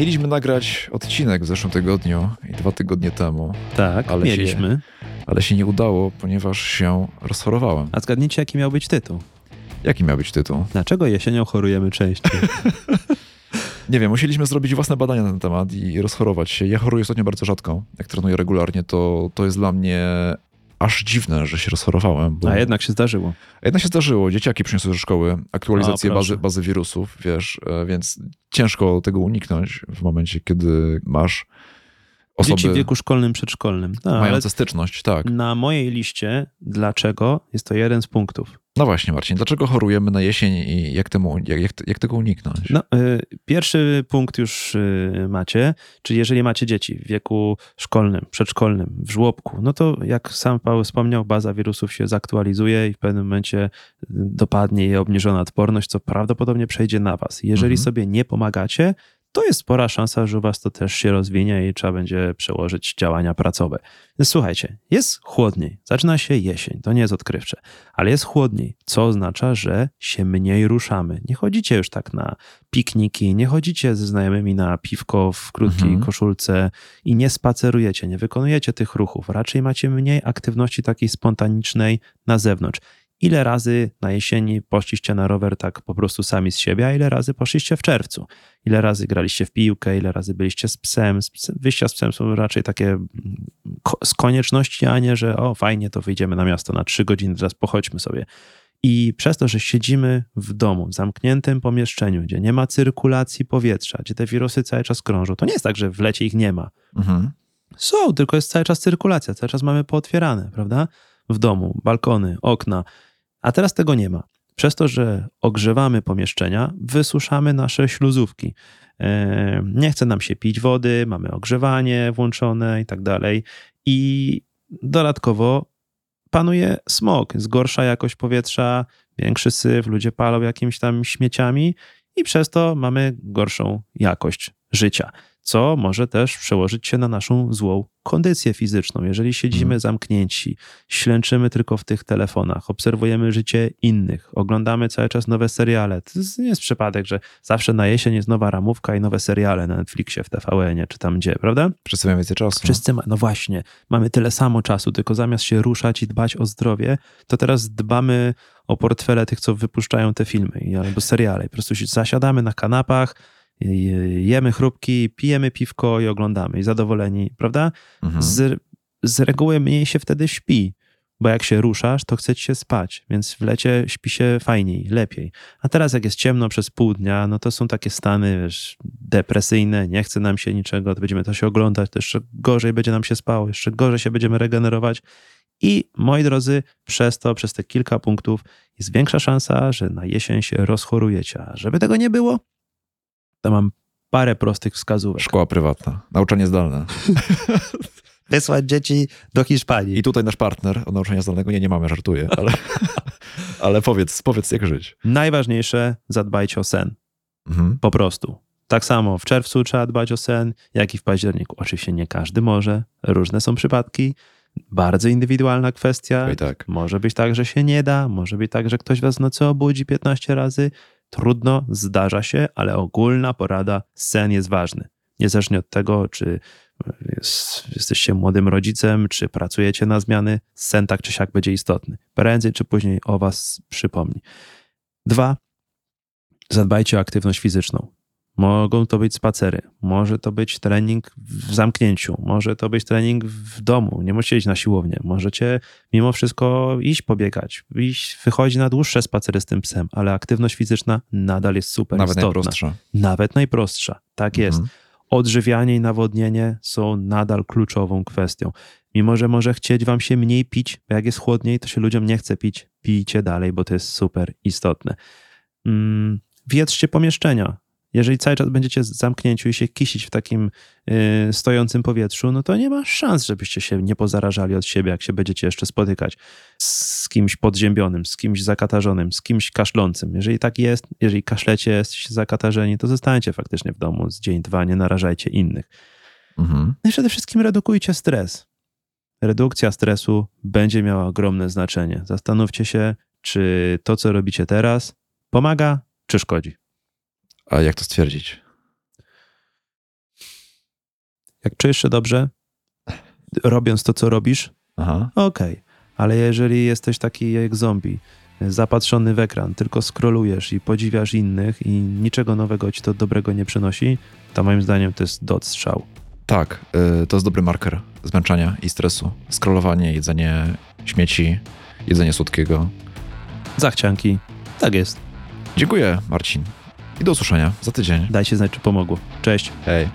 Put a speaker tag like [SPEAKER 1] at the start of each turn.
[SPEAKER 1] Mieliśmy nagrać odcinek w zeszłym tygodniu i dwa tygodnie temu,
[SPEAKER 2] Tak,
[SPEAKER 1] Ale
[SPEAKER 2] mieliśmy.
[SPEAKER 1] ale się nie udało, ponieważ się rozchorowałem.
[SPEAKER 2] A zgadnijcie, jaki miał być tytuł.
[SPEAKER 1] Jaki miał być tytuł?
[SPEAKER 2] Dlaczego jesienią chorujemy częściej?
[SPEAKER 1] Nie wiem, musieliśmy zrobić własne badania na ten temat i rozchorować się. Ja choruję ostatnio bardzo rzadko. Jak trenuję regularnie, to, to jest dla mnie aż dziwne, że się rozchorowałem. Bo...
[SPEAKER 2] A jednak się zdarzyło.
[SPEAKER 1] A jednak się zdarzyło. Dzieciaki przyniosły ze szkoły aktualizację bazy, bazy wirusów, wiesz, e, więc ciężko tego uniknąć w momencie, kiedy masz osoby
[SPEAKER 2] Dzieci w wieku szkolnym, przedszkolnym. No,
[SPEAKER 1] mające styczność, tak.
[SPEAKER 2] na mojej liście, dlaczego, jest to jeden z punktów.
[SPEAKER 1] No właśnie, Marcin, dlaczego chorujemy na jesień i jak, temu, jak, jak, jak tego uniknąć?
[SPEAKER 2] No, y, pierwszy punkt już y, macie, czyli jeżeli macie dzieci w wieku szkolnym, przedszkolnym, w żłobku, no to jak sam Paweł wspomniał, baza wirusów się zaktualizuje i w pewnym momencie y, dopadnie je obniżona odporność, co prawdopodobnie przejdzie na was. Jeżeli
[SPEAKER 1] Mhm.
[SPEAKER 2] sobie nie pomagacie, to jest spora szansa, że u was to też się rozwinie i trzeba będzie przełożyć działania pracowe. Więc słuchajcie, jest chłodniej, zaczyna się jesień, to nie jest odkrywcze, ale jest chłodniej, co oznacza, że się mniej ruszamy. Nie chodzicie już tak na pikniki, nie chodzicie ze znajomymi na piwko w krótkiej
[SPEAKER 1] Mhm.
[SPEAKER 2] koszulce i nie spacerujecie, nie wykonujecie tych ruchów. Raczej macie mniej aktywności takiej spontanicznej na zewnątrz. Ile razy na jesieni poszliście na rower tak po prostu sami z siebie, a ile razy poszliście w czerwcu? Ile razy graliście w piłkę, ile razy byliście z psem? Z psem wyjścia z psem są raczej takie mm, ko- z konieczności, a nie, że o fajnie, to wyjdziemy na miasto na trzy godziny, teraz pochodźmy sobie. I przez to, że siedzimy w domu, w zamkniętym pomieszczeniu, gdzie nie ma cyrkulacji powietrza, gdzie te wirusy cały czas krążą, to nie jest tak, że w lecie ich nie ma.
[SPEAKER 1] Mhm.
[SPEAKER 2] Są, tylko jest cały czas cyrkulacja, cały czas mamy pootwierane, prawda? W domu, balkony, okna. A teraz tego nie ma. Przez to, że ogrzewamy pomieszczenia, wysuszamy nasze śluzówki. E, Nie chce nam się pić wody, mamy ogrzewanie włączone i tak dalej. I dodatkowo panuje smog, jest gorsza jakość powietrza, większy syf, ludzie palą jakimiś tam śmieciami i przez to mamy gorszą jakość życia, co może też przełożyć się na naszą złą kondycję fizyczną. Jeżeli siedzimy
[SPEAKER 1] Mhm.
[SPEAKER 2] zamknięci, ślęczymy tylko w tych telefonach, obserwujemy życie innych, oglądamy cały czas nowe seriale. To nie jest przypadek, że zawsze na jesień jest nowa ramówka i nowe seriale na Netflixie, w TVN-ie czy tam gdzie, prawda?
[SPEAKER 1] Wszyscy mają więcej czasu.
[SPEAKER 2] Wszyscy, ma, no właśnie, mamy tyle samo czasu, tylko zamiast się ruszać i dbać o zdrowie, to teraz dbamy o portfele tych, co wypuszczają te filmy albo seriale. Po prostu zasiadamy na kanapach, jemy chrupki, pijemy piwko i oglądamy i zadowoleni, prawda?
[SPEAKER 1] Mhm.
[SPEAKER 2] Z, z reguły mniej się wtedy śpi, bo jak się ruszasz, to chce ci się spać, więc w lecie śpi się fajniej, lepiej. A teraz jak jest ciemno przez pół dnia, no to są takie stany wiesz, depresyjne, nie chce nam się niczego, to będziemy to się oglądać, to jeszcze gorzej będzie nam się spało, jeszcze gorzej się będziemy regenerować. I moi drodzy, przez to, przez te kilka punktów jest większa szansa, że na jesień się rozchorujecie. A żeby tego nie było, to mam parę prostych wskazówek.
[SPEAKER 1] Szkoła prywatna, nauczanie zdalne.
[SPEAKER 2] Wysłać dzieci do Hiszpanii.
[SPEAKER 1] I tutaj nasz partner od nauczania zdalnego, nie, nie mamy, żartuję, ale, ale powiedz, powiedz jak żyć.
[SPEAKER 2] Najważniejsze, zadbajcie o sen.
[SPEAKER 1] Mhm.
[SPEAKER 2] Po prostu. Tak samo w czerwcu trzeba dbać o sen, jak i w październiku. Oczywiście nie każdy może, różne są przypadki, bardzo indywidualna kwestia.
[SPEAKER 1] Tak.
[SPEAKER 2] Może być tak, że się nie da, może być tak, że ktoś was w nocy obudzi 15 razy. Trudno, zdarza się, ale ogólna porada, sen jest ważny. Niezależnie od tego, czy jest, jesteście młodym rodzicem, czy pracujecie na zmiany, sen tak czy siak będzie istotny. Prędzej czy później o was przypomni. Dwa, zadbajcie o aktywność fizyczną. Mogą to być spacery, może to być trening w zamknięciu, może to być trening w domu, nie musicie iść na siłownię, możecie mimo wszystko iść pobiegać, iść, wychodzić na dłuższe spacery z tym psem, ale aktywność fizyczna nadal jest super
[SPEAKER 1] Nawet
[SPEAKER 2] istotna.
[SPEAKER 1] najprostsza.
[SPEAKER 2] Nawet najprostsza, tak jest.
[SPEAKER 1] Mhm.
[SPEAKER 2] Odżywianie i nawodnienie są nadal kluczową kwestią. Mimo, że może chcieć wam się mniej pić, bo jak jest chłodniej, to się ludziom nie chce pić, pijcie dalej, bo to jest super istotne. Mm, wietrzcie pomieszczenia. Jeżeli cały czas będziecie zamknięciu i się kisić w takim y, stojącym powietrzu, no to nie ma szans, żebyście się nie pozarażali od siebie, jak się będziecie jeszcze spotykać z kimś podziębionym, z kimś zakatarzonym, z kimś kaszlącym. Jeżeli tak jest, jeżeli kaszlecie, jesteście zakatarzeni, to zostańcie faktycznie w domu z dzień, dwa, nie narażajcie innych.
[SPEAKER 1] Mhm.
[SPEAKER 2] No i przede wszystkim redukujcie stres. Redukcja stresu będzie miała ogromne znaczenie. Zastanówcie się, czy to, co robicie teraz, pomaga, czy szkodzi.
[SPEAKER 1] A jak to stwierdzić?
[SPEAKER 2] Jak czujesz się dobrze, robiąc to, co robisz,
[SPEAKER 1] Aha.
[SPEAKER 2] okej. Ale jeżeli jesteś taki jak zombie, zapatrzony w ekran, tylko scrollujesz i podziwiasz innych i niczego nowego ci to dobrego nie przynosi, to moim zdaniem to jest dot strzał.
[SPEAKER 1] Tak, y, to jest dobry marker zmęczenia i stresu. Scrollowanie, jedzenie śmieci, jedzenie słodkiego.
[SPEAKER 2] Zachcianki. Tak jest.
[SPEAKER 1] Dziękuję, Marcin. I do usłyszenia za tydzień.
[SPEAKER 2] Dajcie znać, czy pomogło. Cześć.
[SPEAKER 1] Hej.